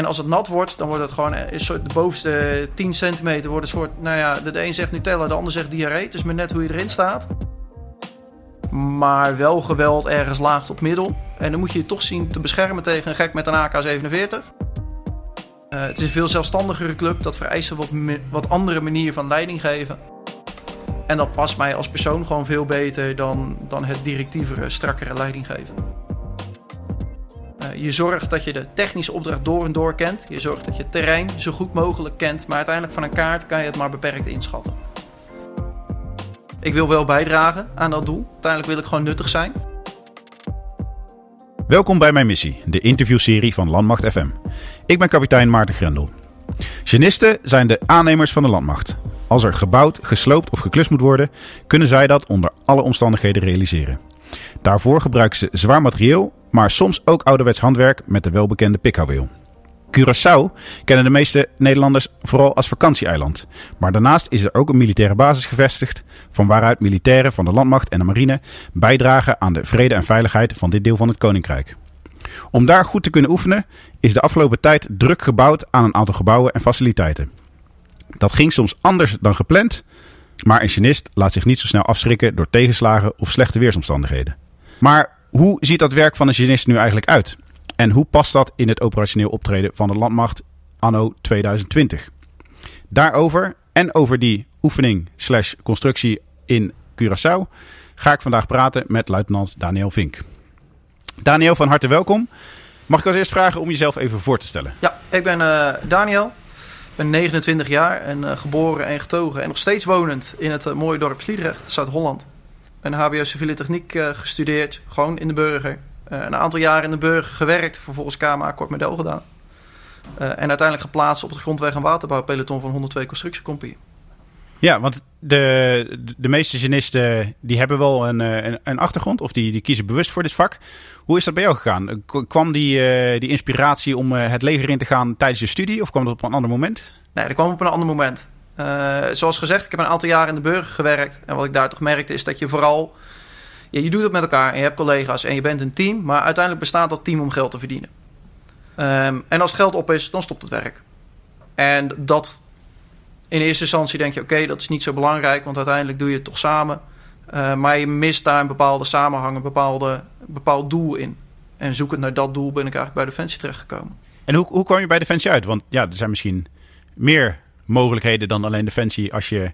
en als het nat wordt, dan wordt het gewoon soort, de bovenste 10 centimeter wordt een soort, nou ja, de een zegt Nutella, de ander zegt diarree. Het is maar net hoe je erin staat. Maar wel geweld ergens laag tot middel. En dan moet je je toch zien te beschermen tegen een gek met een AK-47. Uh, het is een veel zelfstandigere club. Dat vereist wat, wat andere manier van leiding geven. En dat past mij als persoon gewoon veel beter dan, dan het directievere, strakkere leiding geven. Je zorgt dat je de technische opdracht door en door kent. Je zorgt dat je het terrein zo goed mogelijk kent. Maar uiteindelijk van een kaart kan je het maar beperkt inschatten. Ik wil wel bijdragen aan dat doel. Uiteindelijk wil ik gewoon nuttig zijn. Welkom bij mijn missie, de interviewserie van Landmacht FM. Ik ben kapitein Maarten Grendel. Genisten zijn de aannemers van de landmacht. Als er gebouwd, gesloopt of geklust moet worden, kunnen zij dat onder alle omstandigheden realiseren. Daarvoor gebruiken ze zwaar materieel, maar soms ook ouderwets handwerk met de welbekende pikhouweel. Curaçao kennen de meeste Nederlanders vooral als vakantieeiland. Maar daarnaast is er ook een militaire basis gevestigd, van waaruit militairen van de landmacht en de marine bijdragen aan de vrede en veiligheid van dit deel van het koninkrijk. Om daar goed te kunnen oefenen is de afgelopen tijd druk gebouwd aan een aantal gebouwen en faciliteiten. Dat ging soms anders dan gepland, maar een genist laat zich niet zo snel afschrikken door tegenslagen of slechte weersomstandigheden. Maar hoe ziet dat werk van een genist nu eigenlijk uit? En hoe past dat in het operationeel optreden van de landmacht anno 2020? Daarover en over die oefening slash constructie in Curaçao ga ik vandaag praten met luitenant Daniel Vink. Daniel, van harte welkom. Mag ik als eerst vragen om jezelf even voor te stellen? Ja, ik ben uh, Daniel. Ik ben 29 jaar en uh, geboren en getogen en nog steeds wonend in het uh, mooie dorp Sliedrecht, Zuid-Holland. Ben HBO civiele techniek gestudeerd, gewoon in de burger. een aantal jaar in de burger gewerkt, vervolgens KMA kort model gedaan. en uiteindelijk geplaatst op het grondweg- en waterbouwpeloton van 102 Constructiecompie. Ja, want de, de meeste genisten die hebben wel een, een, een, achtergrond of die, die kiezen bewust voor dit vak. Hoe is dat bij jou gegaan? Kwam die, uh, die inspiratie om het leger in te gaan tijdens je studie of kwam dat op een ander moment? Nee, dat kwam op een ander moment. Uh, zoals gezegd, ik heb een aantal jaar in de burger gewerkt. En wat ik daar toch merkte is dat je vooral... Ja, je doet het met elkaar en je hebt collega's en je bent een team. Maar uiteindelijk bestaat dat team om geld te verdienen. Um, en als het geld op is, dan stopt het werk. En dat in eerste instantie denk je, oké, dat is niet zo belangrijk, want uiteindelijk doe je het toch samen. Uh, maar je mist daar een bepaalde samenhang, een bepaalde, bepaald doel in. En zoekend naar dat doel ben ik eigenlijk bij Defensie terechtgekomen. En hoe, hoe kwam je bij Defensie uit? Want ja, er zijn misschien meer mogelijkheden dan alleen Defensie als je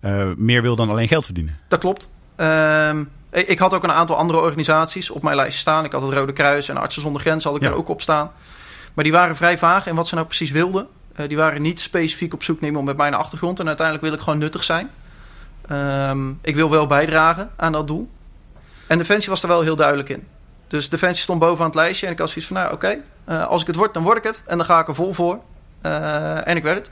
uh, meer wil dan alleen geld verdienen. Dat klopt. Uh, ik had ook een aantal andere organisaties op mijn lijst staan. Ik had het Rode Kruis en Artsen zonder Grenzen had ik ja. er ook op staan. Maar die waren vrij vaag in wat ze nou precies wilden. Uh, die waren niet specifiek op zoek naar iemand met mijn achtergrond. En uiteindelijk wil ik gewoon nuttig zijn. Um, ik wil wel bijdragen aan dat doel. En Defensie was er wel heel duidelijk in. Dus Defensie stond bovenaan het lijstje. En ik had zoiets van, nou oké, okay, uh, als ik het word, dan word ik het. En dan ga ik er vol voor. Uh, en ik werd het.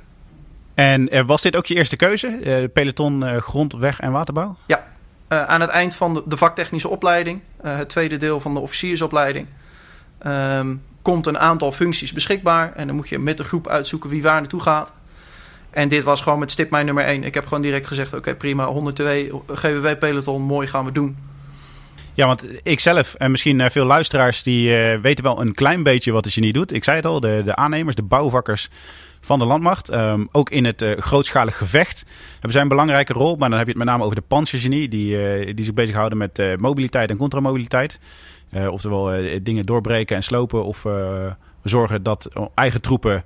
En was dit ook je eerste keuze? peloton grond, weg en waterbouw? Ja, aan het eind van de, de vaktechnische opleiding. het tweede deel van de officiersopleiding. Um, komt een aantal functies beschikbaar. En dan moet je met de groep uitzoeken wie waar naartoe gaat. En dit was gewoon met stip mijn nummer 1. Ik heb gewoon direct gezegd: oké, okay, prima, 102 GWW-peloton, mooi gaan we doen. Ja, want ik zelf en misschien veel luisteraars die uh, weten wel een klein beetje wat de genie doet. Ik zei het al, de, de aannemers, de bouwvakkers van de landmacht. Um, ook in het uh, grootschalig gevecht hebben zij een belangrijke rol. Maar dan heb je het met name over de panzergenie, die, uh, die zich bezighouden met uh, mobiliteit en contramobiliteit. oftewel dingen doorbreken en slopen of zorgen dat eigen troepen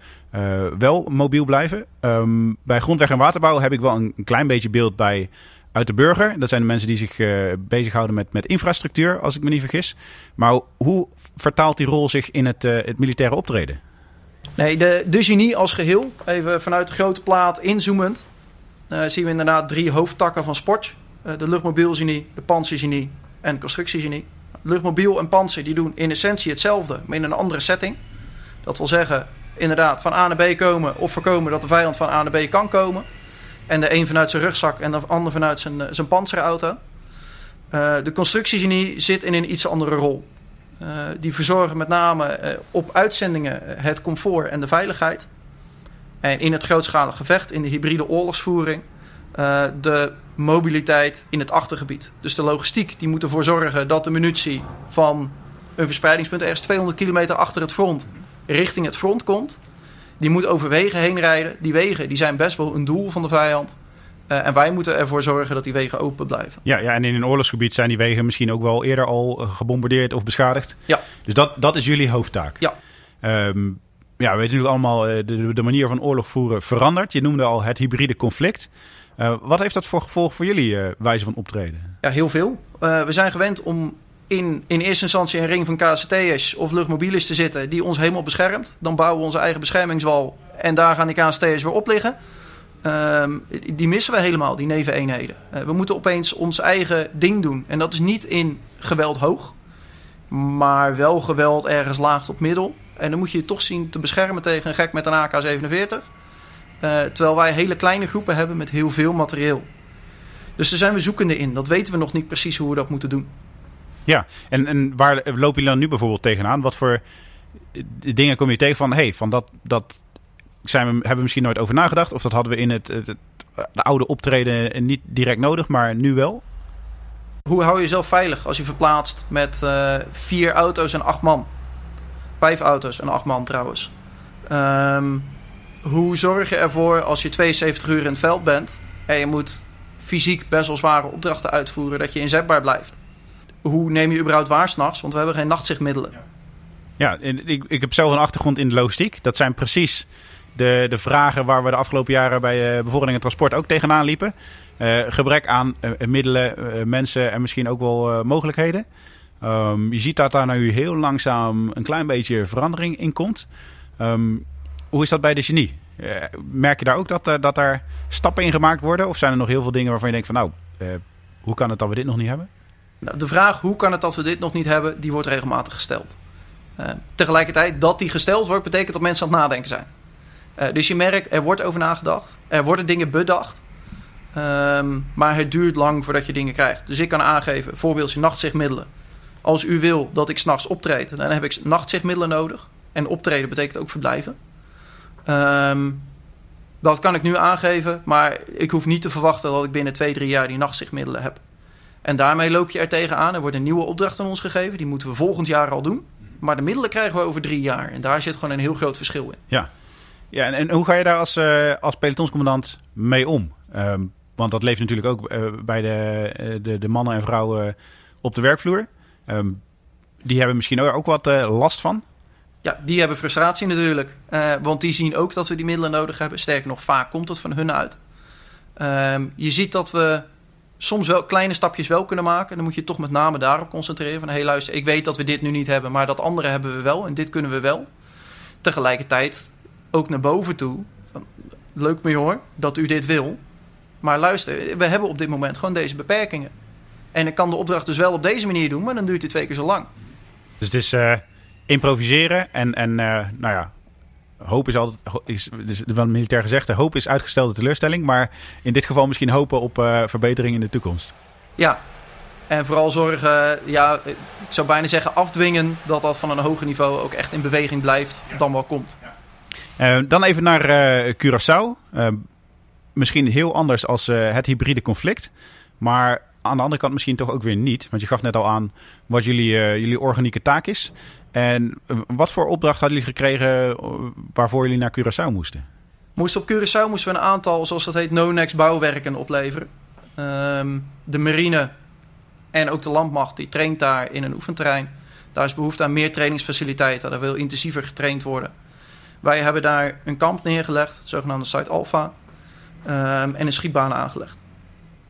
wel mobiel blijven. Um, bij grondweg en waterbouw heb ik wel een, klein beetje beeld bij uit de burger. Dat zijn de mensen die zich bezighouden met, met infrastructuur, als ik me niet vergis. Maar hoe vertaalt die rol zich in het, het militaire optreden? Nee, de, genie als geheel, even vanuit de grote plaat inzoomend, zien we inderdaad drie hoofdtakken van sport. de luchtmobielgenie, de panzergenie en de constructiegenie. Luchtmobiel en panzer die doen in essentie hetzelfde, maar in een andere setting. Dat wil zeggen, inderdaad van A naar B komen of voorkomen dat de vijand van A naar B kan komen. En de een vanuit zijn rugzak en de ander vanuit zijn, eh, zijn panzerauto. Uh, de constructiegenie zit in een iets andere rol. Uh, die verzorgen met name uh, op uitzendingen het comfort en de veiligheid. En in het grootschalig gevecht, in de hybride oorlogsvoering, de mobiliteit in het achtergebied. Dus de logistiek die moet ervoor zorgen dat de munitie van een verspreidingspunt ergens 200 kilometer achter het front richting het front komt. Die moet over wegen heen rijden. Die wegen die zijn best wel een doel van de vijand. Uh, en wij moeten ervoor zorgen dat die wegen open blijven. Ja, ja, en in een oorlogsgebied zijn die wegen misschien ook wel eerder al gebombardeerd of beschadigd. Ja. Dus dat, dat is jullie hoofdtaak. Ja. Um, ja, we weten natuurlijk allemaal, de, de manier van oorlog voeren verandert. Je noemde al het hybride conflict. Uh, wat heeft dat voor gevolg voor jullie wijze van optreden? Ja, heel veel. We zijn gewend om in, in eerste instantie een ring van KCT'ers of luchtmobielers te zitten die ons helemaal beschermt. Dan bouwen we onze eigen beschermingswal en daar gaan die KCT'ers weer op liggen. Um, die missen we helemaal, die neveneenheden. Uh, we moeten opeens ons eigen ding doen. En dat is niet in geweld hoog, maar wel geweld ergens laag tot middel. En dan moet je je toch zien te beschermen tegen een gek met een AK-47. Uh, terwijl wij hele kleine groepen hebben met heel veel materieel. Dus daar zijn we zoekende in. Dat weten we nog niet precies hoe we dat moeten doen. Ja, en, en waar lopen jullie dan nu bijvoorbeeld tegenaan? Wat voor dingen kom je tegen van... hey, van dat, dat zijn we, hebben we misschien nooit over nagedacht... of dat hadden we in het, het, het de oude optreden niet direct nodig, maar nu wel? Hoe hou je jezelf veilig als je verplaatst met uh, vier auto's en acht man? Vijf auto's en acht man trouwens. Um, hoe zorg je ervoor als je 72 uur in het veld bent... en je moet fysiek best wel zware opdrachten uitvoeren... dat je inzetbaar blijft? Hoe neem je überhaupt waar s'nachts? Want we hebben geen nachtzichtmiddelen. Ja, ik, ik heb zelf een achtergrond in de logistiek. Dat zijn precies de, de vragen waar we de afgelopen jaren bij uh, bevordering en transport ook tegenaan liepen. Uh, gebrek aan uh, middelen, mensen en misschien ook wel mogelijkheden. Um, je ziet dat daar nu heel langzaam een klein beetje verandering in komt. Um, hoe is dat bij de genie? merk je daar ook dat, dat daar stappen in gemaakt worden? Of zijn er nog heel veel dingen waarvan je denkt van nou, hoe kan het dat we dit nog niet hebben? Nou, de vraag hoe kan het dat we dit nog niet hebben, die wordt regelmatig gesteld. tegelijkertijd dat die gesteld wordt, betekent dat mensen aan het nadenken zijn. Uh, dus je merkt, er wordt over nagedacht. Er worden dingen bedacht. Um, maar het duurt lang voordat je dingen krijgt. Dus ik kan aangeven, voorbeeldje nachtzichtmiddelen. Als u wil dat ik s'nachts optreed, dan heb ik nachtzichtmiddelen nodig. En optreden betekent ook verblijven. Um, dat kan ik nu aangeven, maar ik hoef niet te verwachten dat ik binnen twee, drie jaar die nachtzichtmiddelen heb. En daarmee loop je er tegenaan. Er wordt een nieuwe opdracht aan ons gegeven. Die moeten we volgend jaar al doen. Maar de middelen krijgen we over drie jaar. En daar zit gewoon een heel groot verschil in. Ja, ja, en, hoe ga je daar als, uh, als pelotonscommandant mee om? Um, want dat leeft natuurlijk ook uh, bij de, uh, de, de, mannen en vrouwen op de werkvloer. Um, die hebben misschien ook wat last van. Ja, die hebben frustratie natuurlijk. want die zien ook dat we die middelen nodig hebben. Sterker nog, vaak komt het van hun uit. Um, je ziet dat we soms wel kleine stapjes wel kunnen maken. Dan moet je toch met name daarop concentreren. Van hé hey, luister, ik weet dat we dit nu niet hebben, maar dat andere hebben we wel en dit kunnen we wel. Tegelijkertijd ook naar boven toe. Van, leuk me hoor, dat u dit wil. Maar luister, we hebben op dit moment gewoon deze beperkingen. En ik kan de opdracht dus wel op deze manier doen, maar dan duurt het twee keer zo lang. Dus het is uh, improviseren en, en uh, nou ja, hoop is altijd, is, is wel militair gezegd, hoop is uitgestelde teleurstelling. Maar in dit geval misschien hopen op uh, verbetering in de toekomst. Ja, en vooral zorgen, ja, ik zou bijna zeggen afdwingen dat dat van een hoger niveau ook echt in beweging blijft, dan wel komt. Uh, dan even naar uh, Curaçao. Uh, misschien heel anders als het hybride conflict. Maar aan de andere kant misschien toch ook weer niet. Want je gaf net al aan wat jullie, jullie organieke taak is. En wat voor opdracht hadden jullie gekregen waarvoor jullie naar Curaçao moesten? Moesten op Curaçao moesten we een aantal, zoals dat heet, no-nex bouwwerken opleveren. Ehm, de marine en ook de landmacht, die traint daar in een oefenterrein. Daar is behoefte aan meer trainingsfaciliteiten. Daar wil intensiever getraind worden. Wij hebben daar een kamp neergelegd, zogenaamde Site Alpha, um, en een schietbaan aangelegd.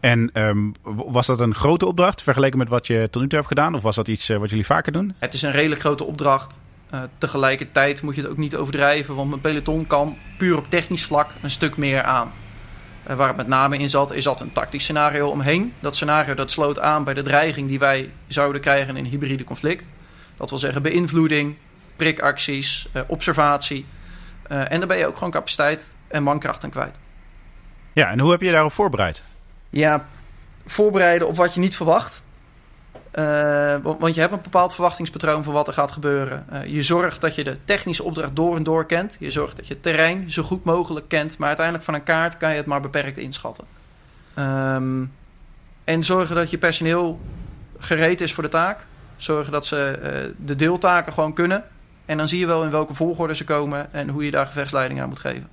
En um, was dat een grote opdracht vergeleken met wat je tot nu toe hebt gedaan? Of was dat iets uh, wat jullie vaker doen? Het is een redelijk grote opdracht. Uh, tegelijkertijd moet je het ook niet overdrijven, want mijn peloton kan puur op technisch vlak een stuk meer aan. Uh, waar het met name in zat, is dat een tactisch scenario omheen. Dat scenario dat sloot aan bij de dreiging die wij zouden krijgen in een hybride conflict. Dat wil zeggen beïnvloeding, prikacties, observatie. Uh, en dan ben je ook gewoon capaciteit en mankracht aan kwijt. Ja, en hoe heb je je daarop voorbereid? Ja, voorbereiden op wat je niet verwacht. Uh, want je hebt een bepaald verwachtingspatroon van wat er gaat gebeuren. Uh, je zorgt dat je de technische opdracht door en door kent. Je zorgt dat je het terrein zo goed mogelijk kent. Maar uiteindelijk van een kaart kan je het maar beperkt inschatten. Um, en zorgen dat je personeel gereed is voor de taak. Zorgen dat ze uh, de deeltaken gewoon kunnen. En dan zie je wel in welke volgorde ze komen en hoe je daar gevechtsleiding aan moet geven.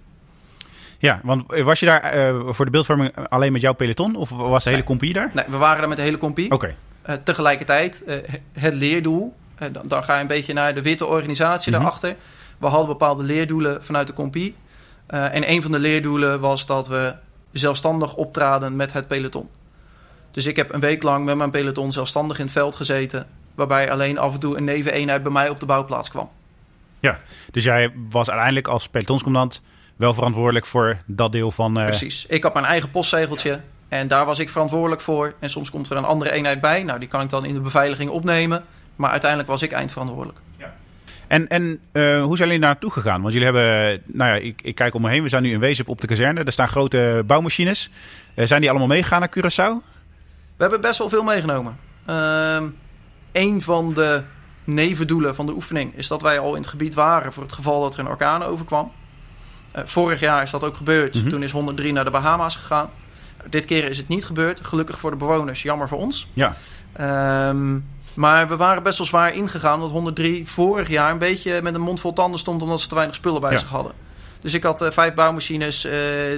Ja, want was je daar eh, voor de beeldvorming alleen met jouw peloton of was de hele compie daar? Nee, we waren daar met de hele compie. Oké. Uh, tegelijkertijd, uh, het leerdoel, dan, dan, ga je een beetje naar de witte organisatie Mhm. daarachter. We hadden bepaalde leerdoelen vanuit de compie. en een van de leerdoelen was dat we zelfstandig optraden met het peloton. Dus ik heb een week lang met mijn peloton zelfstandig in het veld gezeten. Waarbij alleen af en toe een neveneenheid bij mij op de bouwplaats kwam. Ja, dus jij was uiteindelijk als pelotonscommandant wel verantwoordelijk voor dat deel van... Uh... Precies. Ik had mijn eigen postzegeltje. En daar was ik verantwoordelijk voor. En soms komt er een andere eenheid bij. Nou, die kan ik dan in de beveiliging opnemen. Maar uiteindelijk was ik eindverantwoordelijk. Ja. En, en uh, hoe zijn jullie naartoe gegaan? Want jullie hebben, nou ja, ik, ik kijk om me heen. We zijn nu in Wezen op de kazerne. Er staan grote bouwmachines. Uh, zijn die allemaal meegegaan naar Curaçao? We hebben best wel veel meegenomen. Uh, een van de nevendoelen van de oefening is dat wij al in het gebied waren voor het geval dat er een orkaan overkwam. Uh, vorig jaar is dat ook gebeurd. Mhm. Mm -hmm. Toen is 103 naar de Bahama's gegaan. Dit keer is het niet gebeurd. Gelukkig voor de bewoners, jammer voor ons. Ja. Um, maar we waren best wel zwaar ingegaan. Want 103 vorig jaar een beetje met een mond vol tanden stond omdat ze te weinig spullen bij Ja. zich hadden. Dus ik had uh, vijf bouwmachines, uh,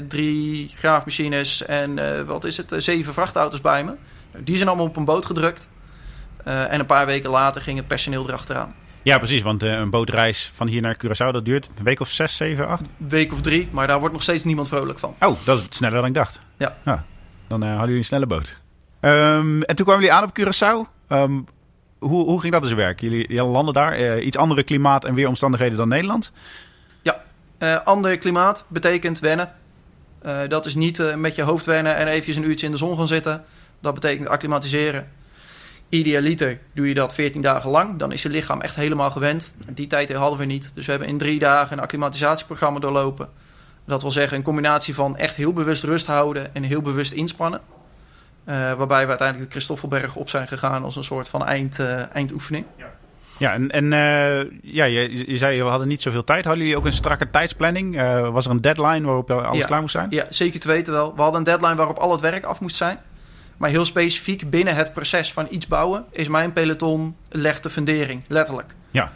drie graafmachines en wat is het, zeven vrachtauto's bij me. Die zijn allemaal op een boot gedrukt. Uh, en een paar weken later ging het personeel erachteraan. Ja, precies. Want uh, een bootreis van hier naar Curaçao, dat duurt een week of zes, zeven, acht? Week of drie, maar daar wordt nog steeds niemand vrolijk van. Oh, dat is sneller dan ik dacht. Ja. dan uh, hadden jullie een snelle boot. Um, en toen kwamen jullie aan op Curaçao. Um, hoe, hoe ging dat in zijn werk? Jullie, jullie landen daar, iets andere klimaat en weeromstandigheden dan Nederland? Ja, ander klimaat betekent wennen. Uh, dat is niet met je hoofd wennen en eventjes een uurtje in de zon gaan zitten. Dat betekent acclimatiseren. Idealiter doe je dat 14 dagen lang. Dan is je lichaam echt helemaal gewend. Die tijd hadden we niet. Dus we hebben in drie dagen een acclimatisatieprogramma doorlopen. Dat wil zeggen een combinatie van echt heel bewust rust houden en heel bewust inspannen. Uh, waarbij we uiteindelijk de Christoffelberg op zijn gegaan als een soort van eind, uh, eindoefening. Ja, ja en, en uh, ja, je, je, zei we hadden niet zoveel tijd. Hadden jullie ook een strakke tijdsplanning? Uh, was er een deadline waarop alles ja. klaar moest zijn? Ja, zeker te weten wel. We hadden een deadline waarop al het werk af moest zijn. Maar heel specifiek binnen het proces van iets bouwen is mijn peloton legt de fundering, letterlijk. Ja.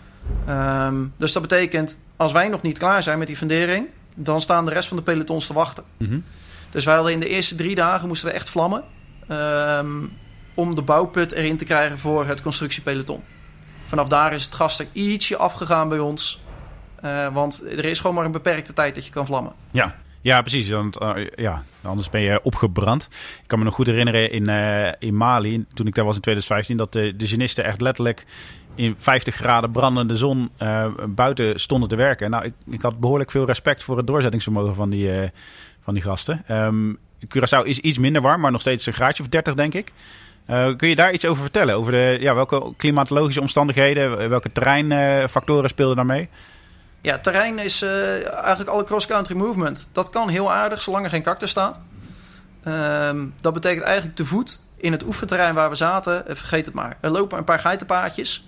Um, dus dat betekent, als wij nog niet klaar zijn met die fundering, dan staan de rest van de pelotons te wachten. Mm -hmm. Dus wij hadden in de eerste drie dagen moesten we echt vlammen um, om de bouwput erin te krijgen voor het constructiepeloton. Vanaf daar is het gas er ietsje afgegaan bij ons. Uh, want er is gewoon maar een beperkte tijd dat je kan vlammen. Ja, ja, precies. Want, uh, ja, anders ben je opgebrand. Ik kan me nog goed herinneren in, uh, in Mali, toen ik daar was in 2015, dat de, de genisten echt letterlijk in 50 graden brandende zon uh, buiten stonden te werken. Nou, ik, ik had behoorlijk veel respect voor het doorzettingsvermogen van die, van die gasten. Um, Curaçao is iets minder warm, maar nog steeds een graadje of 30, denk ik. kun je daar iets over vertellen? Over de, ja, welke klimatologische omstandigheden, welke terreinfactoren speelden daarmee? Ja, terrein is uh, eigenlijk alle cross-country movement. Dat kan heel aardig, zolang er geen kakter staat. Um, dat betekent eigenlijk te voet in het oefenterrein waar we zaten, uh, vergeet het maar. Er lopen een paar geitenpaadjes.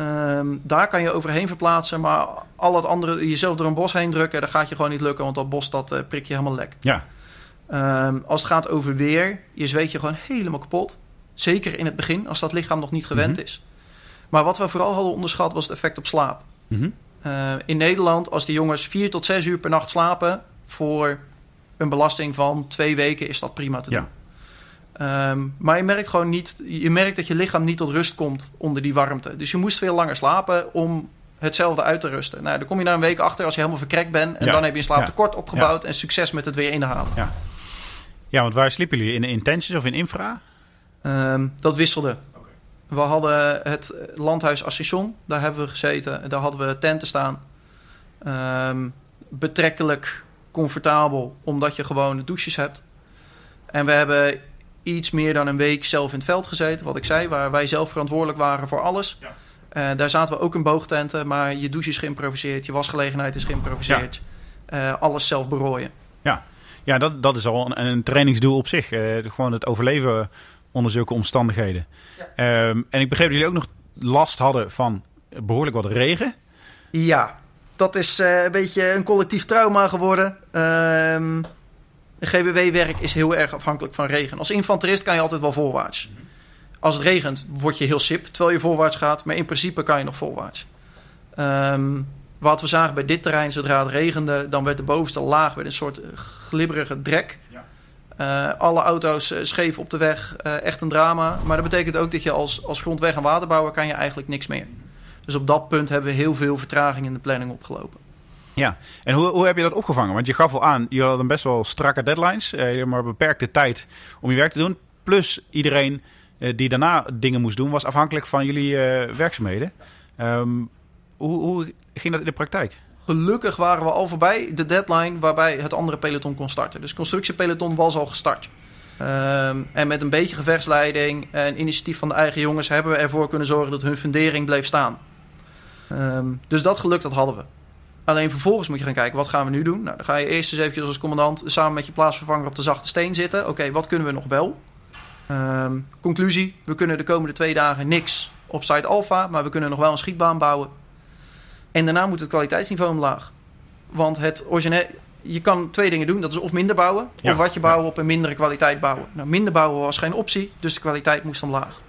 Um, daar kan je overheen verplaatsen, maar al het andere, jezelf door een bos heen drukken, dat gaat je gewoon niet lukken, want dat bos dat uh, prik je helemaal lek. Ja. Um, als het gaat over weer, je zweet je gewoon helemaal kapot. Zeker in het begin, als dat lichaam nog niet gewend mm -hmm. is. Maar wat we vooral hadden onderschat was het effect op slaap. Mm -hmm. Uh, in Nederland, als die jongens vier tot zes uur per nacht slapen... voor een belasting van twee weken is dat prima te doen. Ja. Um, maar je merkt gewoon niet... Je merkt dat je lichaam niet tot rust komt onder die warmte. Dus je moest veel langer slapen om hetzelfde uit te rusten. Nou, dan kom je na een week achter als je helemaal verkrekt bent... en ja. dan heb je een slaaptekort ja. opgebouwd... en succes met het weer inhalen. Ja. ja, want waar sliepen jullie? In intensies of in infra? Um, dat wisselde. We hadden het landhuis Assisson, daar hebben we gezeten. Daar hadden we tenten staan. Um, betrekkelijk comfortabel, omdat je gewoon douches hebt. En we hebben iets meer dan een week zelf in het veld gezeten, wat ik zei, waar wij zelf verantwoordelijk waren voor alles. Ja. Uh, daar zaten we ook in boogtenten, maar je douche is geïmproviseerd, je wasgelegenheid is geïmproviseerd. Ja. Uh, alles zelf berooien. Ja, ja dat, dat is al een, een trainingsdoel op zich. Uh, gewoon het overleven onder zulke omstandigheden. Ja. Um, en ik begreep dat jullie ook nog last hadden van behoorlijk wat regen. Ja, dat is uh, een beetje een collectief trauma geworden. Um, GBW-werk is heel erg afhankelijk van regen. Als infanterist kan je altijd wel voorwaarts. Als het regent, word je heel sip terwijl je voorwaarts gaat. Maar in principe kan je nog voorwaarts. Ehm, wat we zagen bij dit terrein, zodra het regende, dan werd de bovenste laag werd een soort glibberige drek. Eh, alle auto's eh, scheef op de weg, eh, echt een drama. Maar dat betekent ook dat je als, als grondweg- en waterbouwer kan je eigenlijk niks meer. Dus op dat punt hebben we heel veel vertraging in de planning opgelopen. Ja, en hoe, hoe heb je dat opgevangen? Want je gaf al aan, je had een best wel strakke deadlines. Had maar beperkte tijd om je werk te doen. Plus iedereen die daarna dingen moest doen, was afhankelijk van jullie werkzaamheden. Um, hoe, hoe ging dat in de praktijk? Gelukkig waren we al voorbij de deadline waarbij het andere peloton kon starten. Dus constructiepeloton was al gestart. Um, en met een beetje gevechtsleiding en initiatief van de eigen jongens hebben we ervoor kunnen zorgen dat hun fundering bleef staan. Um, dus dat geluk, dat hadden we. Alleen vervolgens moet je gaan kijken, wat gaan we nu doen? Nou, dan ga je eerst eens eventjes als commandant samen met je plaatsvervanger op de zachte steen zitten. Oké, wat kunnen we nog wel? Um, conclusie, we kunnen de komende twee dagen niks op site Alpha, maar we kunnen nog wel een schietbaan bouwen. En daarna moet het kwaliteitsniveau omlaag. Want het origineel, je kan twee dingen doen. Dat is of minder bouwen, ja, of wat je bouwen op een mindere kwaliteit bouwen. Nou, minder bouwen was geen optie, dus de kwaliteit moest omlaag.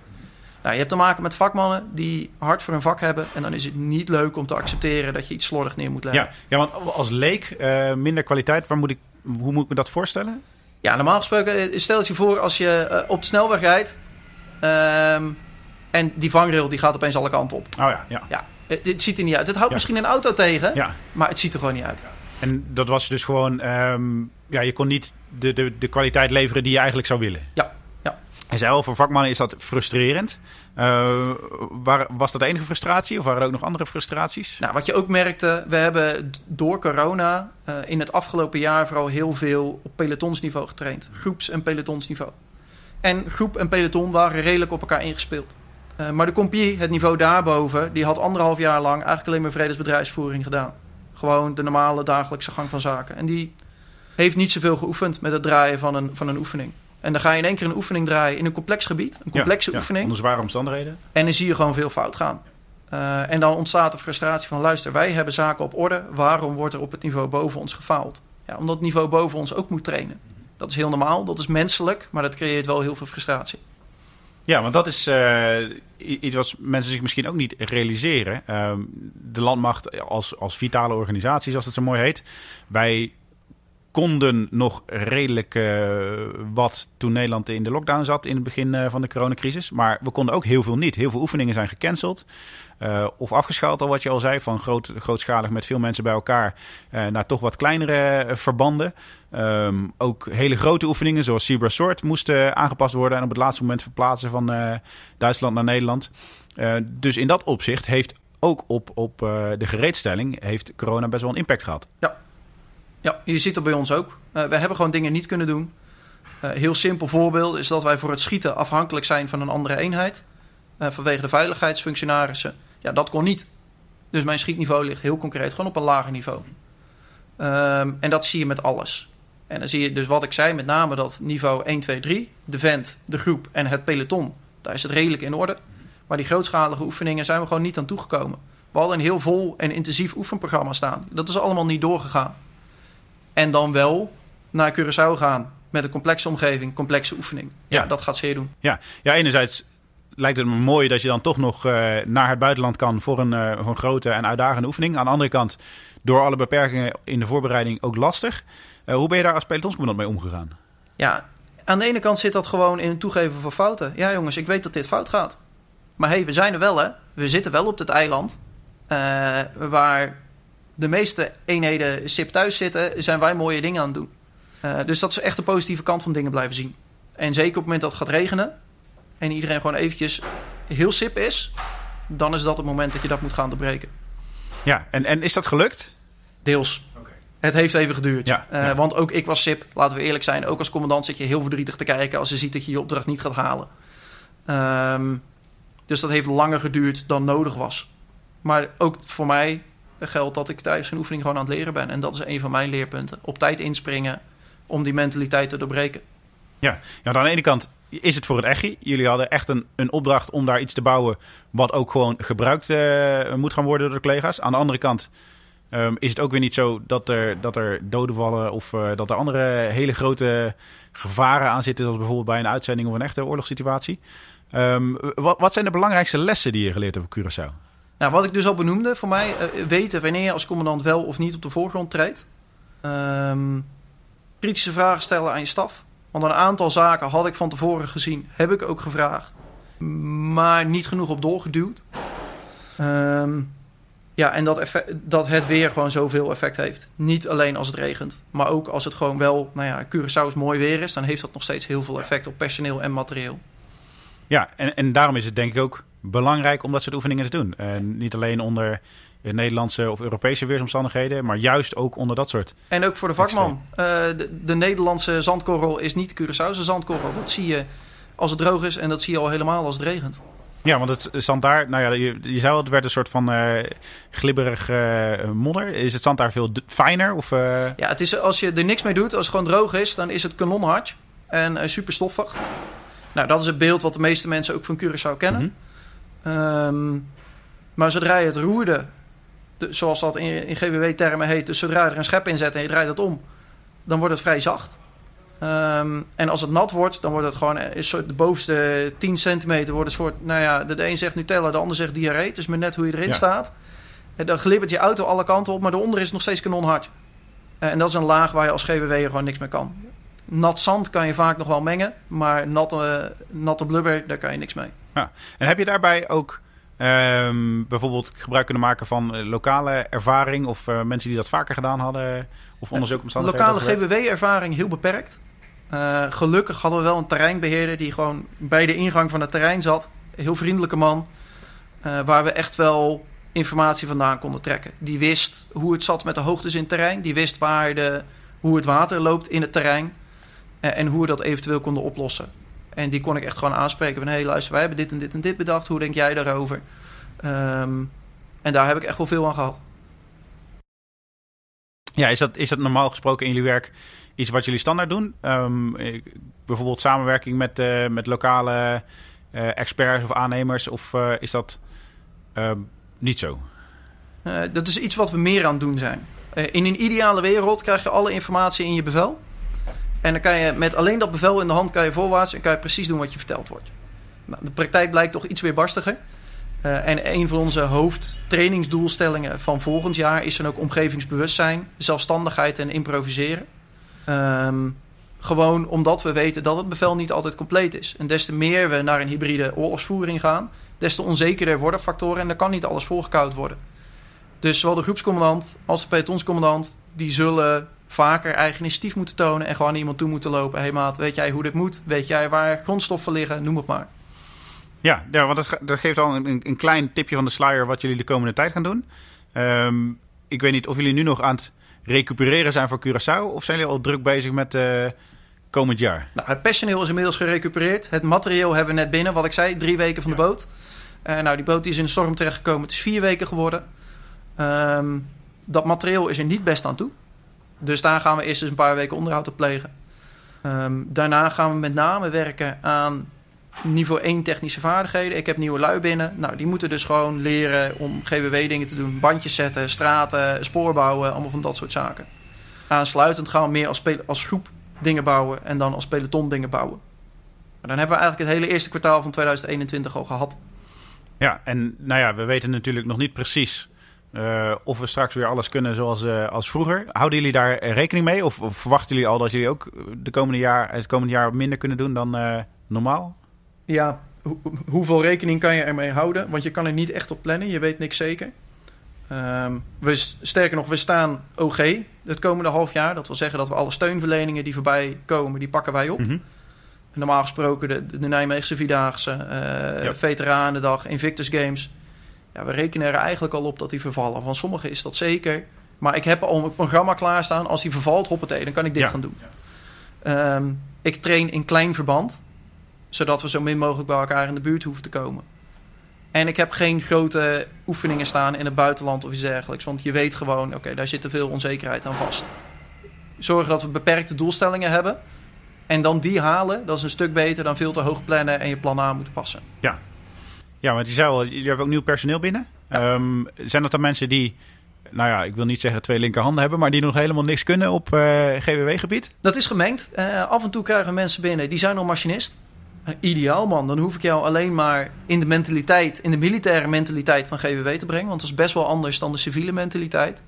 Nou, je hebt te maken met vakmannen die hard voor hun vak hebben. En dan is het niet leuk om te accepteren dat je iets slordig neer moet leggen. Ja, ja want als leek, uh, minder kwaliteit, waar moet ik, hoe moet ik me dat voorstellen? Ja, normaal gesproken, stel je voor als je uh, op de snelweg rijdt. Um, en die vangrail die gaat opeens alle kanten op. Oh ja, ja. ja het, het ziet er niet uit. Het houdt Ja. misschien een auto tegen, Ja. maar het ziet er gewoon niet uit. En dat was dus gewoon, ehm, ja, je kon niet de, de, de kwaliteit leveren die je eigenlijk zou willen. Ja, ja. En al, voor vakmannen is dat frustrerend. Eh, waar, was dat de enige frustratie of waren er ook nog andere frustraties? Nou, wat je ook merkte, we hebben door corona eh, in het afgelopen jaar vooral heel veel op pelotonsniveau getraind. Groeps- en pelotonsniveau. En groep en peloton waren redelijk op elkaar ingespeeld. Eh, maar de compie, het niveau daarboven, die had anderhalf jaar lang eigenlijk alleen maar vredesbedrijfsvoering gedaan. Gewoon de normale dagelijkse gang van zaken. En die heeft niet zoveel geoefend met het draaien van een, van een oefening. En dan ga je in één keer een oefening draaien in een complex gebied, een complexe Ja, ja, oefening. onder zware omstandigheden. En dan zie je gewoon veel fout gaan. Uh, en dan ontstaat de frustratie van... luister, wij hebben zaken op orde. Waarom wordt er op het niveau boven ons gefaald? Ja, omdat het niveau boven ons ook moet trainen. Dat is heel normaal, dat is menselijk... maar dat creëert wel heel veel frustratie. Ja, want dat is uh, iets wat mensen zich misschien ook niet realiseren. Uh, de landmacht als, als vitale organisatie, zoals het zo mooi heet. Wij konden nog redelijk uh, wat toen Nederland in de lockdown zat in het begin uh, van de coronacrisis. Maar we konden ook heel veel niet. Heel veel oefeningen zijn gecanceld. Uh, of afgeschaald, al wat je al zei, van groot, grootschalig met veel mensen bij elkaar naar toch wat kleinere verbanden. Um, ook hele grote oefeningen, zoals Zebra Sword, moesten aangepast worden en op het laatste moment verplaatsen van Duitsland naar Nederland. dus in dat opzicht heeft ook op, op de gereedstelling heeft corona best wel een impact gehad. Ja, ja, je ziet dat bij ons ook. We hebben gewoon dingen niet kunnen doen. Uh, heel simpel voorbeeld is dat wij voor het schieten afhankelijk zijn van een andere eenheid. Vanwege de veiligheidsfunctionarissen. Ja, dat kon niet. Dus mijn schietniveau ligt heel concreet gewoon op een lager niveau. Um, en dat zie je met alles. En dan zie je dus wat ik zei, met name dat niveau 1, 2, 3, de vent, de groep en het peloton. Daar is het redelijk in orde. Maar die grootschalige oefeningen zijn we gewoon niet aan toegekomen. We hadden een heel vol en intensief oefenprogramma staan. Dat is allemaal niet doorgegaan. En dan wel naar Curaçao gaan met een complexe omgeving, complexe oefening. Ja, ja dat gaat zeer doen. Ja. ja, enerzijds lijkt het me mooi dat je dan toch nog uh, naar het buitenland kan voor een, uh, voor een grote en uitdagende oefening. Aan de andere kant, door alle beperkingen in de voorbereiding ook lastig. Uh, hoe ben je daar als pelotonscommandant mee omgegaan? Ja, aan de ene kant zit dat gewoon in het toegeven van fouten. Ja, jongens, ik weet dat dit fout gaat. Maar hé, hey, we zijn er wel, hè? We zitten wel op dit eiland. waar de meeste eenheden SIP thuis zitten, zijn wij mooie dingen aan het doen. Dus dat is echt de positieve kant van dingen blijven zien. En zeker op het moment dat het gaat regenen en iedereen gewoon eventjes heel SIP is, dan is dat het moment dat je dat moet gaan doorbreken. Ja, en, en is dat gelukt? Deels. Okay. Het heeft even geduurd. Ja, uh, ja. Want ook ik was SIP, laten we eerlijk zijn. Ook als commandant zit je heel verdrietig te kijken als je ziet dat je je opdracht niet gaat halen. Um, dus dat heeft langer geduurd dan nodig was. Maar ook voor mij geldt dat ik tijdens een oefening gewoon aan het leren ben. En dat is een van mijn leerpunten. Op tijd inspringen om die mentaliteit te doorbreken. Ja, ja aan de ene kant is het voor het EGI. Jullie hadden echt een, een opdracht om daar iets te bouwen... wat ook gewoon gebruikt uh, moet gaan worden door de collega's. Aan de andere kant um, is het ook weer niet zo dat er, dat er doden vallen... of uh, dat er andere hele grote gevaren aan zitten... zoals bijvoorbeeld bij een uitzending of een echte oorlogssituatie. Um, wat, wat zijn de belangrijkste lessen die je geleerd hebt op Curaçao? Nou, wat ik dus al benoemde, voor mij uh, weten wanneer je als commandant wel of niet op de voorgrond treedt. Um, kritische vragen stellen aan je staf. Want een aantal zaken had ik van tevoren gezien, heb ik ook gevraagd. Maar niet genoeg op doorgeduwd. Um, ja, en dat, effect, dat het weer gewoon zoveel effect heeft. Niet alleen als het regent, maar ook als het gewoon wel, nou ja, Curaçao's mooi weer is, dan heeft dat nog steeds heel veel effect op personeel en materieel. Ja, en, en daarom is het denk ik ook belangrijk om dat soort oefeningen te doen. Uh, niet alleen onder Nederlandse of Europese weersomstandigheden, maar juist ook onder dat soort. En ook voor de vakman. Uh, de, de, Nederlandse zandkorrel is niet de Curaçaose zandkorrel. Dat zie je als het droog is en dat zie je al helemaal als het regent. Ja, want het zand daar, nou ja, je, je zei al, het werd een soort van uh, glibberig uh, modder. Is het zand daar veel fijner? Of, uh... Ja, het is, als je er niks mee doet, als het gewoon droog is, dan is het kanonhard en super stoffig. Nou, dat is het beeld wat de meeste mensen ook van Curaçao kennen. Mm -hmm. um, maar zodra je het roerde, de, zoals dat in, in GWW-termen heet, dus zodra je er een schep in zet en je draait het om, dan wordt het vrij zacht. Um, en als het nat wordt, dan wordt het gewoon een soort, de bovenste 10 centimeter wordt een soort, nou ja, de, een zegt Nutella, de ander zegt diarree. Het is maar net hoe je erin ja. staat. En dan glibbert je auto alle kanten op, maar daaronder is het nog steeds kanonhard. Uh, en dat is een laag waar je als GWW gewoon niks mee kan. Nat zand kan je vaak nog wel mengen, maar natte, natte blubber, daar kan je niks mee. Ja. En heb je daarbij ook um, bijvoorbeeld gebruik kunnen maken van lokale ervaring of uh, mensen die dat vaker gedaan hadden? Of onderzoekomstandigheden? Lokale GWW-ervaring heel beperkt. Uh, gelukkig hadden we wel een terreinbeheerder die gewoon bij de ingang van het terrein zat. Een heel vriendelijke man. Uh, waar we echt wel informatie vandaan konden trekken. Die wist hoe het zat met de hoogtes in het terrein. Die wist waar de, hoe het water loopt in het terrein. En hoe we dat eventueel konden oplossen. En die kon ik echt gewoon aanspreken van... hé hey, luister, wij hebben dit en dit en dit bedacht. Hoe denk jij daarover? Um, en daar heb ik echt wel veel aan gehad. Ja, is dat, is dat normaal gesproken in jullie werk iets wat jullie standaard doen? Um, bijvoorbeeld samenwerking met, uh, met lokale uh, experts of aannemers? Of uh, is dat niet zo? dat is iets wat we meer aan het doen zijn. in een ideale wereld krijg je alle informatie in je bevel. En dan kan je met alleen dat bevel in de hand kan je voorwaarts en kan je precies doen wat je verteld wordt. Nou, de praktijk blijkt toch iets weer barstiger. Uh, en een van onze hoofdtrainingsdoelstellingen van volgend jaar is dan ook omgevingsbewustzijn, zelfstandigheid en improviseren. Um, gewoon omdat we weten dat het bevel niet altijd compleet is. En des te meer we naar een hybride oorlogsvoering gaan, des te onzekerder worden factoren en dan kan niet alles volgekoud worden. Dus zowel de groepscommandant als de pelotonscommandant, die zullen vaker eigen initiatief moeten tonen en gewoon naar iemand toe moeten lopen. Hé hey maat, weet jij hoe dit moet? Weet jij waar grondstoffen liggen? Noem het maar. Ja, ja want dat, dat geeft al een, een, klein tipje van de sluier wat jullie de komende tijd gaan doen. Um, ik weet niet of jullie nu nog aan het recupereren zijn voor Curaçao? Of zijn jullie al druk bezig met uh, komend jaar? Nou, het personeel is inmiddels gerecupereerd. Het materieel hebben we net binnen, wat ik zei, drie weken van de boot. Uh, nou, die boot die is in de storm terechtgekomen. Het is vier weken geworden. Um, dat materieel is er niet best aan toe. Dus daar gaan we eerst eens een paar weken onderhoud op plegen. Um, daarna gaan we met name werken aan niveau 1 technische vaardigheden. Ik heb nieuwe lui binnen. Nou, die moeten dus gewoon leren om GWW-dingen te doen. Bandjes zetten, straten, spoor bouwen, allemaal van dat soort zaken. Aansluitend gaan we meer als, als groep dingen bouwen en dan als peloton dingen bouwen. Dan hebben we eigenlijk het hele eerste kwartaal van 2021 al gehad. Ja, en nou ja, we weten natuurlijk nog niet precies uh, of we straks weer alles kunnen zoals uh, als vroeger. Houden jullie daar rekening mee? Of, of, verwachten jullie al dat jullie ook de komende jaar, het komende jaar minder kunnen doen dan uh, normaal? Ja, hoeveel rekening kan je ermee houden? Want je kan er niet echt op plannen, je weet niks zeker. Um, we, sterker nog, we staan OG het komende half jaar. Dat wil zeggen dat we alle steunverleningen die voorbij komen, die pakken wij op. Mm -hmm. Normaal gesproken de, de Nijmeegse Vierdaagse, ja. Veteranendag, Invictus Games. Ja, we rekenen er eigenlijk al op dat die vervallen. Van sommigen is dat zeker. Maar ik heb al een programma klaarstaan. Als die vervalt, hoppatee, dan kan ik dit ja. gaan doen. Um, ik train in klein verband zodat we zo min mogelijk bij elkaar in de buurt hoeven te komen. En ik heb geen grote oefeningen staan in het buitenland of iets dergelijks. Want je weet gewoon, oké, okay, daar zit te veel onzekerheid aan vast. Zorgen dat we beperkte doelstellingen hebben. En dan die halen, dat is een stuk beter dan veel te hoog plannen en je plan aan moeten passen. Ja, ja want je zei al, je hebt ook nieuw personeel binnen. Ja. Um, zijn dat dan mensen die, nou ja, ik wil niet zeggen twee linkerhanden hebben, maar die nog helemaal niks kunnen op uh, GWW-gebied? Dat is gemengd. Uh, af en toe krijgen we mensen binnen, die zijn nog machinist. Ideaal man, dan hoef ik jou alleen maar in de mentaliteit, in de militaire mentaliteit van GWW te brengen. Want dat is best wel anders dan de civiele mentaliteit.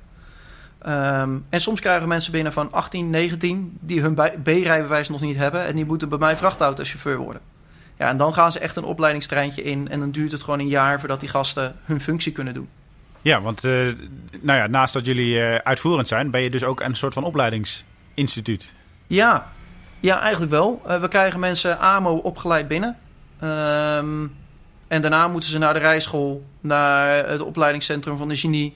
Ehm, en soms krijgen mensen binnen van 18, 19 die hun B-rijbewijs nog niet hebben. En die moeten bij mij vrachtautochauffeur worden. Ja, en dan gaan ze echt een opleidingstreintje in. En dan duurt het gewoon een jaar voordat die gasten hun functie kunnen doen. Ja, want uh, nou ja, naast dat jullie uh, uitvoerend zijn, ben je dus ook een soort van opleidingsinstituut. Ja, ja eigenlijk wel. Uh, we krijgen mensen AMO opgeleid binnen. Um, en daarna moeten ze naar de rijschool, naar het opleidingscentrum van de genie.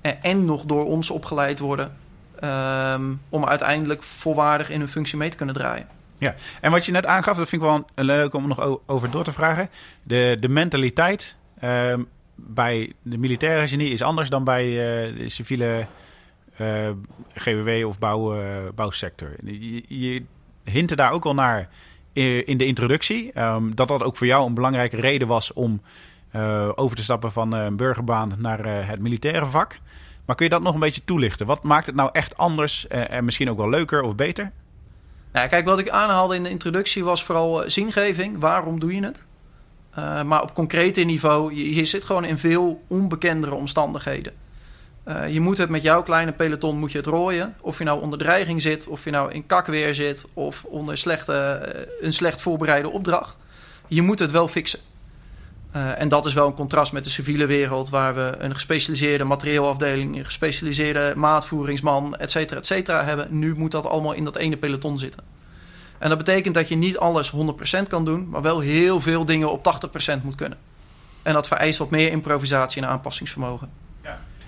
En, en nog door ons opgeleid worden. Um, om uiteindelijk volwaardig in hun functie mee te kunnen draaien. Ja, en wat je net aangaf, dat vind ik wel leuk om nog over door te vragen. De, de mentaliteit um, bij de militaire genie is anders dan bij uh, de civiele uh, GWW of uh, bouwsector. Je, je hintte daar ook al naar in de introductie. Um, dat dat ook voor jou een belangrijke reden was om over te stappen van een burgerbaan naar het militaire vak. Maar kun je dat nog een beetje toelichten? Wat maakt het nou echt anders en misschien ook wel leuker of beter? Nou, kijk, wat ik aanhaalde in de introductie was vooral zingeving. Waarom doe je het? Uh, maar op concrete niveau, je, zit gewoon in veel onbekendere omstandigheden. Uh, je moet het met jouw kleine peloton moet je het rooien. Of je nou onder dreiging zit, of je nou in kakweer zit... of onder slechte, een slecht voorbereide opdracht. Je moet het wel fixen. En dat is wel een contrast met de civiele wereld... waar we een gespecialiseerde materieelafdeling... een gespecialiseerde maatvoeringsman, et cetera, et cetera hebben. Nu moet dat allemaal in dat ene peloton zitten. En dat betekent dat je niet alles 100% kan doen, maar wel heel veel dingen op 80% moet kunnen. En dat vereist wat meer improvisatie en aanpassingsvermogen.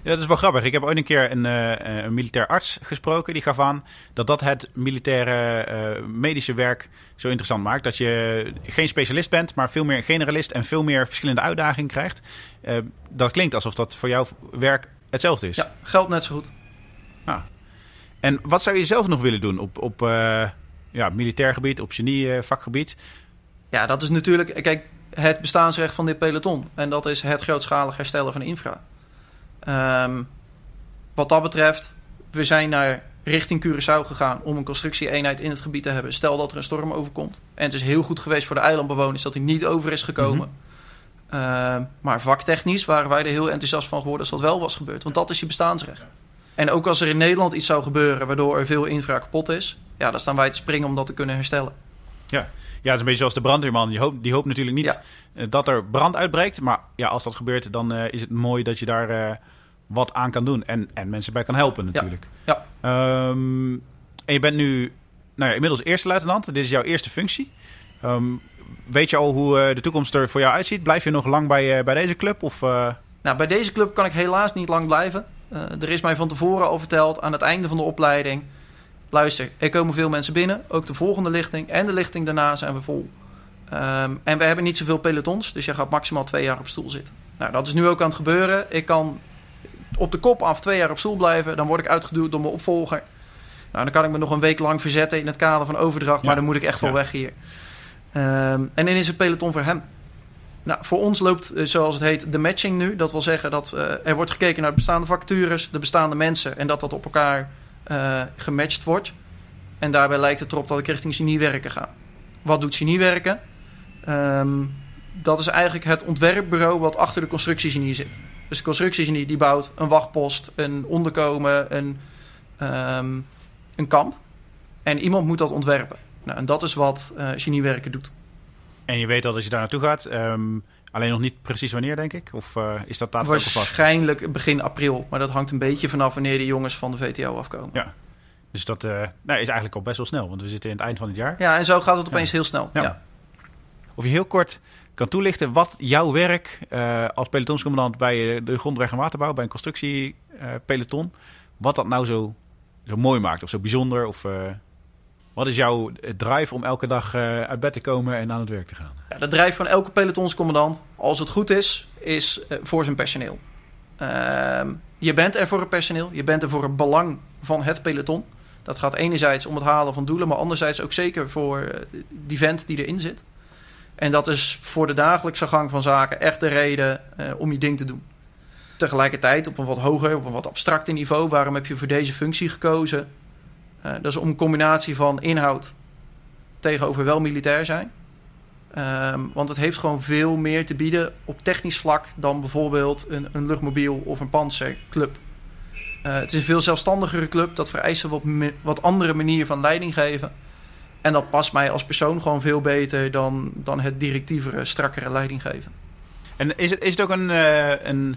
Ja. Dat is wel grappig. Ik heb ooit een keer een, uh, een militair arts gesproken. Die gaf aan dat dat het militaire uh, medische werk zo interessant maakt. Dat je geen specialist bent, maar veel meer generalist en veel meer verschillende uitdagingen krijgt. Uh, dat klinkt alsof dat voor jouw werk hetzelfde is. Ja, geldt net zo goed. Ah. En wat zou je zelf nog willen doen op, op ja, militair gebied, op genie-vakgebied? Ja, dat is natuurlijk kijk, het bestaansrecht van dit peloton. En dat is het grootschalig herstellen van infra. Um, wat dat betreft, we zijn naar richting Curaçao gegaan om een constructie-eenheid in het gebied te hebben. Stel dat er een storm overkomt. En het is heel goed geweest voor de eilandbewoners dat hij niet over is gekomen. Mm -hmm. uh, maar vaktechnisch waren wij er heel enthousiast van geworden als dat wel was gebeurd. Want dat is je bestaansrecht. En ook als er in Nederland iets zou gebeuren waardoor er veel infra kapot is, ja, dan staan wij te springen om dat te kunnen herstellen. Ja, ja het is een beetje zoals de brandweerman. Die hoopt, die hoopt natuurlijk niet ja. dat er brand uitbreekt. Maar ja, als dat gebeurt, dan uh, is het mooi dat je daar uh, wat aan kan doen. En, en mensen bij kan helpen natuurlijk. Ja. ja. Um, en je bent nu nou ja, inmiddels eerste luitenant. Dit is jouw eerste functie. Um, weet je al hoe uh, de toekomst er voor jou uitziet? Blijf je nog lang bij, bij deze club? Of, Nou, bij deze club kan ik helaas niet lang blijven. er is mij van tevoren al verteld aan het einde van de opleiding luister, er komen veel mensen binnen. Ook de volgende lichting en de lichting daarna zijn we vol. Um, en we hebben niet zoveel pelotons, dus je gaat maximaal twee jaar op stoel zitten. Nou, dat is nu ook aan het gebeuren. Ik kan op de kop af twee jaar op stoel blijven. Dan word ik uitgeduwd door mijn opvolger. Nou, dan kan ik me nog een week lang verzetten in het kader van overdracht. Ja. Maar dan moet ik echt wel ja. weg hier. Um, en dan is het peloton voor hem. Nou, voor ons loopt, zoals het heet, de matching nu. Dat wil zeggen dat uh, er wordt gekeken naar de bestaande vacatures, de bestaande mensen. En dat dat op elkaar uh, gematcht wordt. En daarbij lijkt het erop dat ik richting geniewerken ga. Wat doet geniewerken? Um, dat is eigenlijk het ontwerpbureau wat achter de constructiegenie zit. Dus de constructiegenie die bouwt een wachtpost, een onderkomen, een, um, een kamp. En iemand moet dat ontwerpen. Nou, en dat is wat uh, geniewerken doet. En je weet dat als je daar naartoe gaat, um, alleen nog niet precies wanneer, denk ik? Of uh, is dat daadwerkelijk vast? Waarschijnlijk begin april. Maar dat hangt een beetje vanaf wanneer de jongens van de VTO afkomen. Ja. Dus dat uh, nou, is eigenlijk al best wel snel, want we zitten in het eind van het jaar. Ja, en zo gaat het opeens ja. heel snel. Ja. ja. Of je heel kort kan toelichten wat jouw werk uh, als pelotonscommandant bij de grondweg en waterbouw, bij een constructiepeloton, wat dat nou zo, zo mooi maakt of zo bijzonder of... Wat is jouw drive om elke dag uit bed te komen en aan het werk te gaan? Ja, de drive van elke pelotonscommandant, als het goed is, is voor zijn personeel. Uh, je bent er voor het personeel, je bent er voor het belang van het peloton. Dat gaat enerzijds om het halen van doelen, maar anderzijds ook zeker voor die vent die erin zit. En dat is voor de dagelijkse gang van zaken echt de reden om je ding te doen. Tegelijkertijd op een wat hoger, op een wat abstracter niveau, waarom heb je voor deze functie gekozen? Uh, dat is om een combinatie van inhoud tegenover wel militair zijn. Ehm, want het heeft gewoon veel meer te bieden op technisch vlak dan bijvoorbeeld een, een luchtmobiel of een panzerclub. Uh, het is een veel zelfstandigere club. Dat vereist een wat, wat andere manier van leiding geven. En dat past mij als persoon gewoon veel beter dan, dan het directievere, strakkere leiding geven. En is het, is het ook een, uh, een,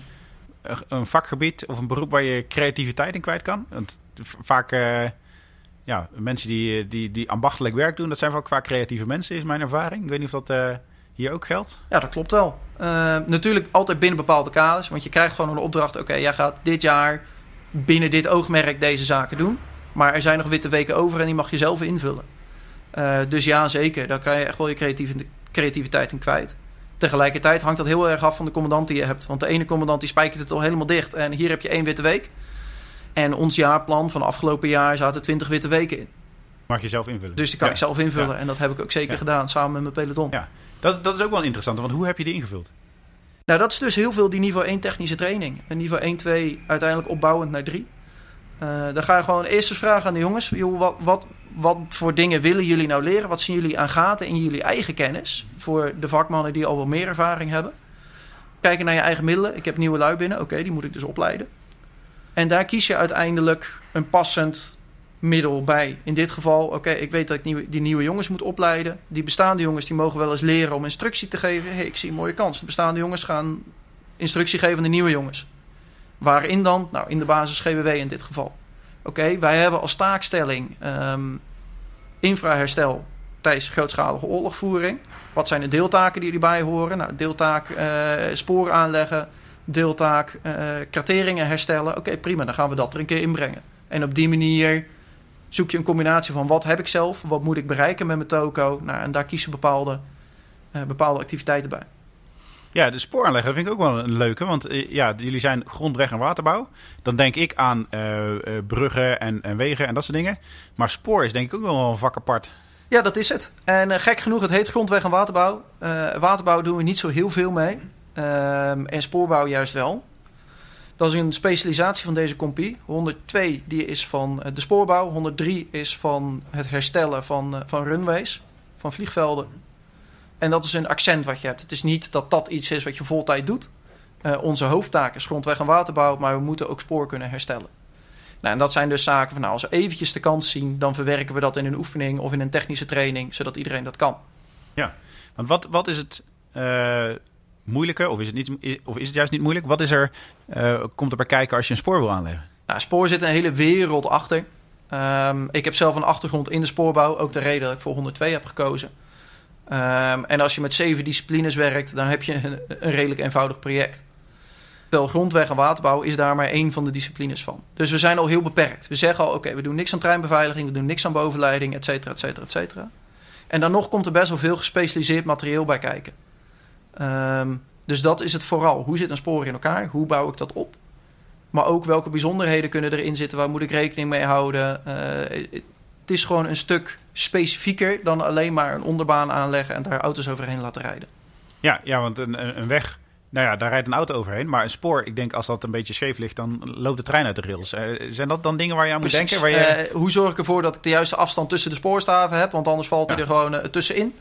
een vakgebied of een beroep waar je creativiteit in kwijt kan? Want vaak, uh, ja, mensen die, die, die ambachtelijk werk doen, dat zijn ook vaak creatieve mensen, is mijn ervaring. Ik weet niet of dat uh, hier ook geldt. Ja, dat klopt wel. natuurlijk altijd binnen bepaalde kaders, want je krijgt gewoon een opdracht. Oké, jij gaat dit jaar binnen dit oogmerk deze zaken doen. Maar er zijn nog witte weken over en die mag je zelf invullen. Uh, dus ja, zeker. Daar kan je echt wel je creativiteit in kwijt. Tegelijkertijd hangt dat heel erg af van de commandant die je hebt. Want de ene commandant die spijkert het al helemaal dicht. En hier heb je één witte week. En ons jaarplan van afgelopen jaar zaten 20 witte weken in. Mag je zelf invullen? Dus die kan ik zelf invullen. En dat heb ik ook zeker gedaan samen met mijn peloton. Ja, dat, dat is ook wel interessant. Want hoe heb je die ingevuld? Nou, dat is dus heel veel die niveau 1 technische training. En niveau 1, 2 uiteindelijk opbouwend naar 3. Uh, dan ga je gewoon eerst eens vragen aan de jongens: joh, wat, wat, wat voor dingen willen jullie nou leren? Wat zien jullie aan gaten in jullie eigen kennis? Voor de vakmannen die al wat meer ervaring hebben. Kijken naar je eigen middelen. Ik heb nieuwe lui binnen. Oké, die moet ik dus opleiden. En daar kies je uiteindelijk een passend middel bij. In dit geval, oké, ik weet dat ik die nieuwe jongens moet opleiden. Die bestaande jongens die mogen wel eens leren om instructie te geven. hey, ik zie een mooie kans. De bestaande jongens gaan instructie geven aan de nieuwe jongens. Waarin dan? Nou, in de basis GWW in dit geval. Oké, wij hebben als taakstelling um, infraherstel tijdens grootschalige oorlogvoering. Wat zijn de deeltaken die erbij horen? Nou, deeltaak uh, sporen aanleggen, deeltaak uh, krateringen herstellen. Oké, prima, dan gaan we dat er een keer inbrengen. En op die manier zoek je een combinatie van wat heb ik zelf, wat moet ik bereiken met mijn toko. Nou, en daar kiezen bepaalde, uh, bepaalde activiteiten bij. Ja, de spooraanlegger vind ik ook wel een leuke. Want uh, ja, jullie zijn grondweg- en waterbouw. Dan denk ik aan uh, bruggen en, en, wegen en dat soort dingen. Maar spoor is denk ik ook wel een vak apart. Ja, dat is het. En gek genoeg, het heet grondweg- en waterbouw. waterbouw doen we niet zo heel veel mee. Ehm, en spoorbouw juist wel. Dat is een specialisatie van deze compie. 102 die is van de spoorbouw. 103 is van het herstellen van, van runways, van vliegvelden. En dat is een accent wat je hebt. Het is niet dat dat iets is wat je voltijd doet. Uh, onze hoofdtaak is grondweg- en waterbouw, maar we moeten ook spoor kunnen herstellen. Nou, en dat zijn dus zaken van, nou, als we eventjes de kans zien, dan verwerken we dat in een oefening of in een technische training, zodat iedereen dat kan. Ja, want wat, wat is het uh, moeilijke, of is het, niet, of is het juist niet moeilijk? Wat is er, uh, komt er bij kijken als je een spoor wil aanleggen? Nou, spoor zit een hele wereld achter. Um, ik heb zelf een achtergrond in de spoorbouw, ook de reden dat ik voor 102 heb gekozen. Um, en als je met zeven disciplines werkt, dan heb je een, een redelijk eenvoudig project. Terwijl grondweg en waterbouw is daar maar één van de disciplines van. Dus we zijn al heel beperkt. We zeggen al, oké, we doen niks aan treinbeveiliging, we doen niks aan bovenleiding, et cetera, et cetera, et cetera. En dan nog komt er best wel veel gespecialiseerd materieel bij kijken. Um, dus dat is het vooral. Hoe zit een spoor in elkaar? Hoe bouw ik dat op? Maar ook welke bijzonderheden kunnen erin zitten? Waar moet ik rekening mee houden? Uh, het is gewoon een stuk specifieker dan alleen maar een onderbaan aanleggen en daar auto's overheen laten rijden. Ja, ja want een, een weg, nou ja, daar rijdt een auto overheen. Maar een spoor, ik denk als dat een beetje scheef ligt, dan loopt de trein uit de rails. Uh, zijn dat dan dingen waar je aan moet denken? Waar je... Uh, hoe zorg ik ervoor dat ik de juiste afstand tussen de spoorstaven heb? Want anders valt ja. hij er gewoon uh, tussenin.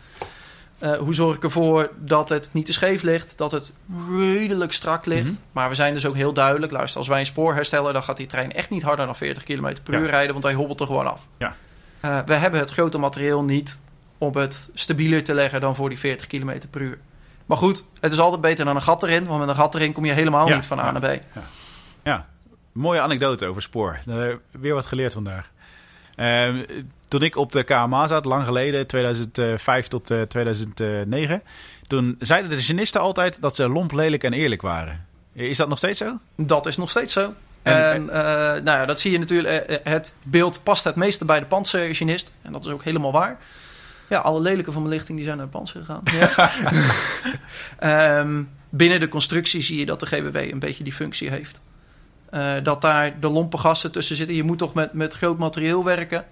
hoe zorg ik ervoor dat het niet te scheef ligt, dat het redelijk strak ligt. Mm -hmm. Maar we zijn dus ook heel duidelijk, luister, als wij een spoor herstellen, dan gaat die trein echt niet harder dan 40 km per uur rijden, want hij hobbelt er gewoon af. Ja. Uh, we hebben het grote materieel niet op het stabieler te leggen dan voor die 40 km per uur. Maar goed, het is altijd beter dan een gat erin. Want met een gat erin kom je helemaal ja, niet van A naar B. Ja. ja. mooie anekdote over spoor. Weer wat geleerd vandaag. Uh, toen ik op de KMA zat, lang geleden, 2005 tot uh, 2009... toen zeiden de genisten altijd dat ze lomp, lelijk en eerlijk waren. Is dat nog steeds zo? Dat is nog steeds zo. En, en uh, nou ja, dat zie je natuurlijk. Het beeld past het meeste bij de panzergenist. En dat is ook helemaal waar. Ja, alle lelijke van mijn lichting die zijn naar de panzer gegaan. Ja. um, binnen de constructie zie je dat de GWW een beetje die functie heeft. Uh, dat daar de lompe gassen tussen zitten. Je moet toch met, met groot materieel werken.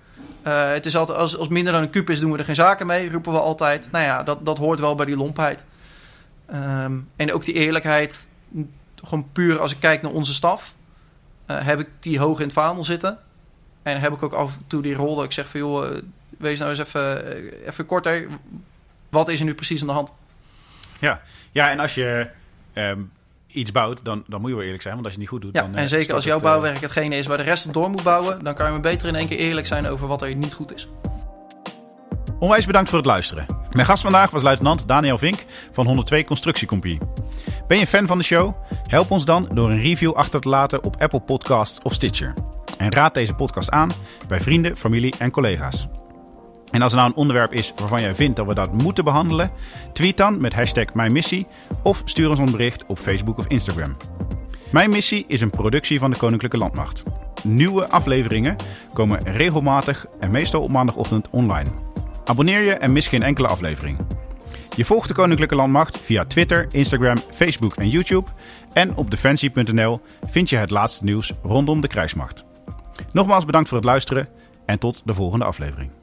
Uh, het is altijd, als, als minder dan een kuub is, doen we er geen zaken mee, roepen we altijd. Nou ja, dat, dat hoort wel bij die lompheid. Um, en ook die eerlijkheid, gewoon puur als ik kijk naar onze staf. Uh, heb ik die hoog in het vaandel zitten. En heb ik ook af en toe die rol dat ik zeg van joh, wees nou eens even, even korter. wat is er nu precies aan de hand? Ja, ja en als je ehm, iets bouwt, dan, dan moet je wel eerlijk zijn. Want als je het niet goed doet, Ja, dan... eh, en zeker als jouw het, eh, bouwwerk hetgene is waar de rest op door moet bouwen, dan kan je maar beter in één keer eerlijk zijn over wat er niet goed is. Onwijs bedankt voor het luisteren. Mijn gast vandaag was luitenant Daniel Vink van 102 Constructiecompagnie. Ben je fan van de show? Help ons dan door een review achter te laten op Apple Podcasts of Stitcher. En raad deze podcast aan bij vrienden, familie en collega's. En als er nou een onderwerp is waarvan jij vindt dat we dat moeten behandelen, tweet dan met hashtag Mijn Missie of stuur ons een bericht op Facebook of Instagram. Mijn Missie is een productie van de Koninklijke Landmacht. Nieuwe afleveringen komen regelmatig en meestal op maandagochtend online. Abonneer je en mis geen enkele aflevering. Je volgt de Koninklijke Landmacht via Twitter, Instagram, Facebook en YouTube. En op defensie.nl vind je het laatste nieuws rondom de krijgsmacht. Nogmaals bedankt voor het luisteren en tot de volgende aflevering.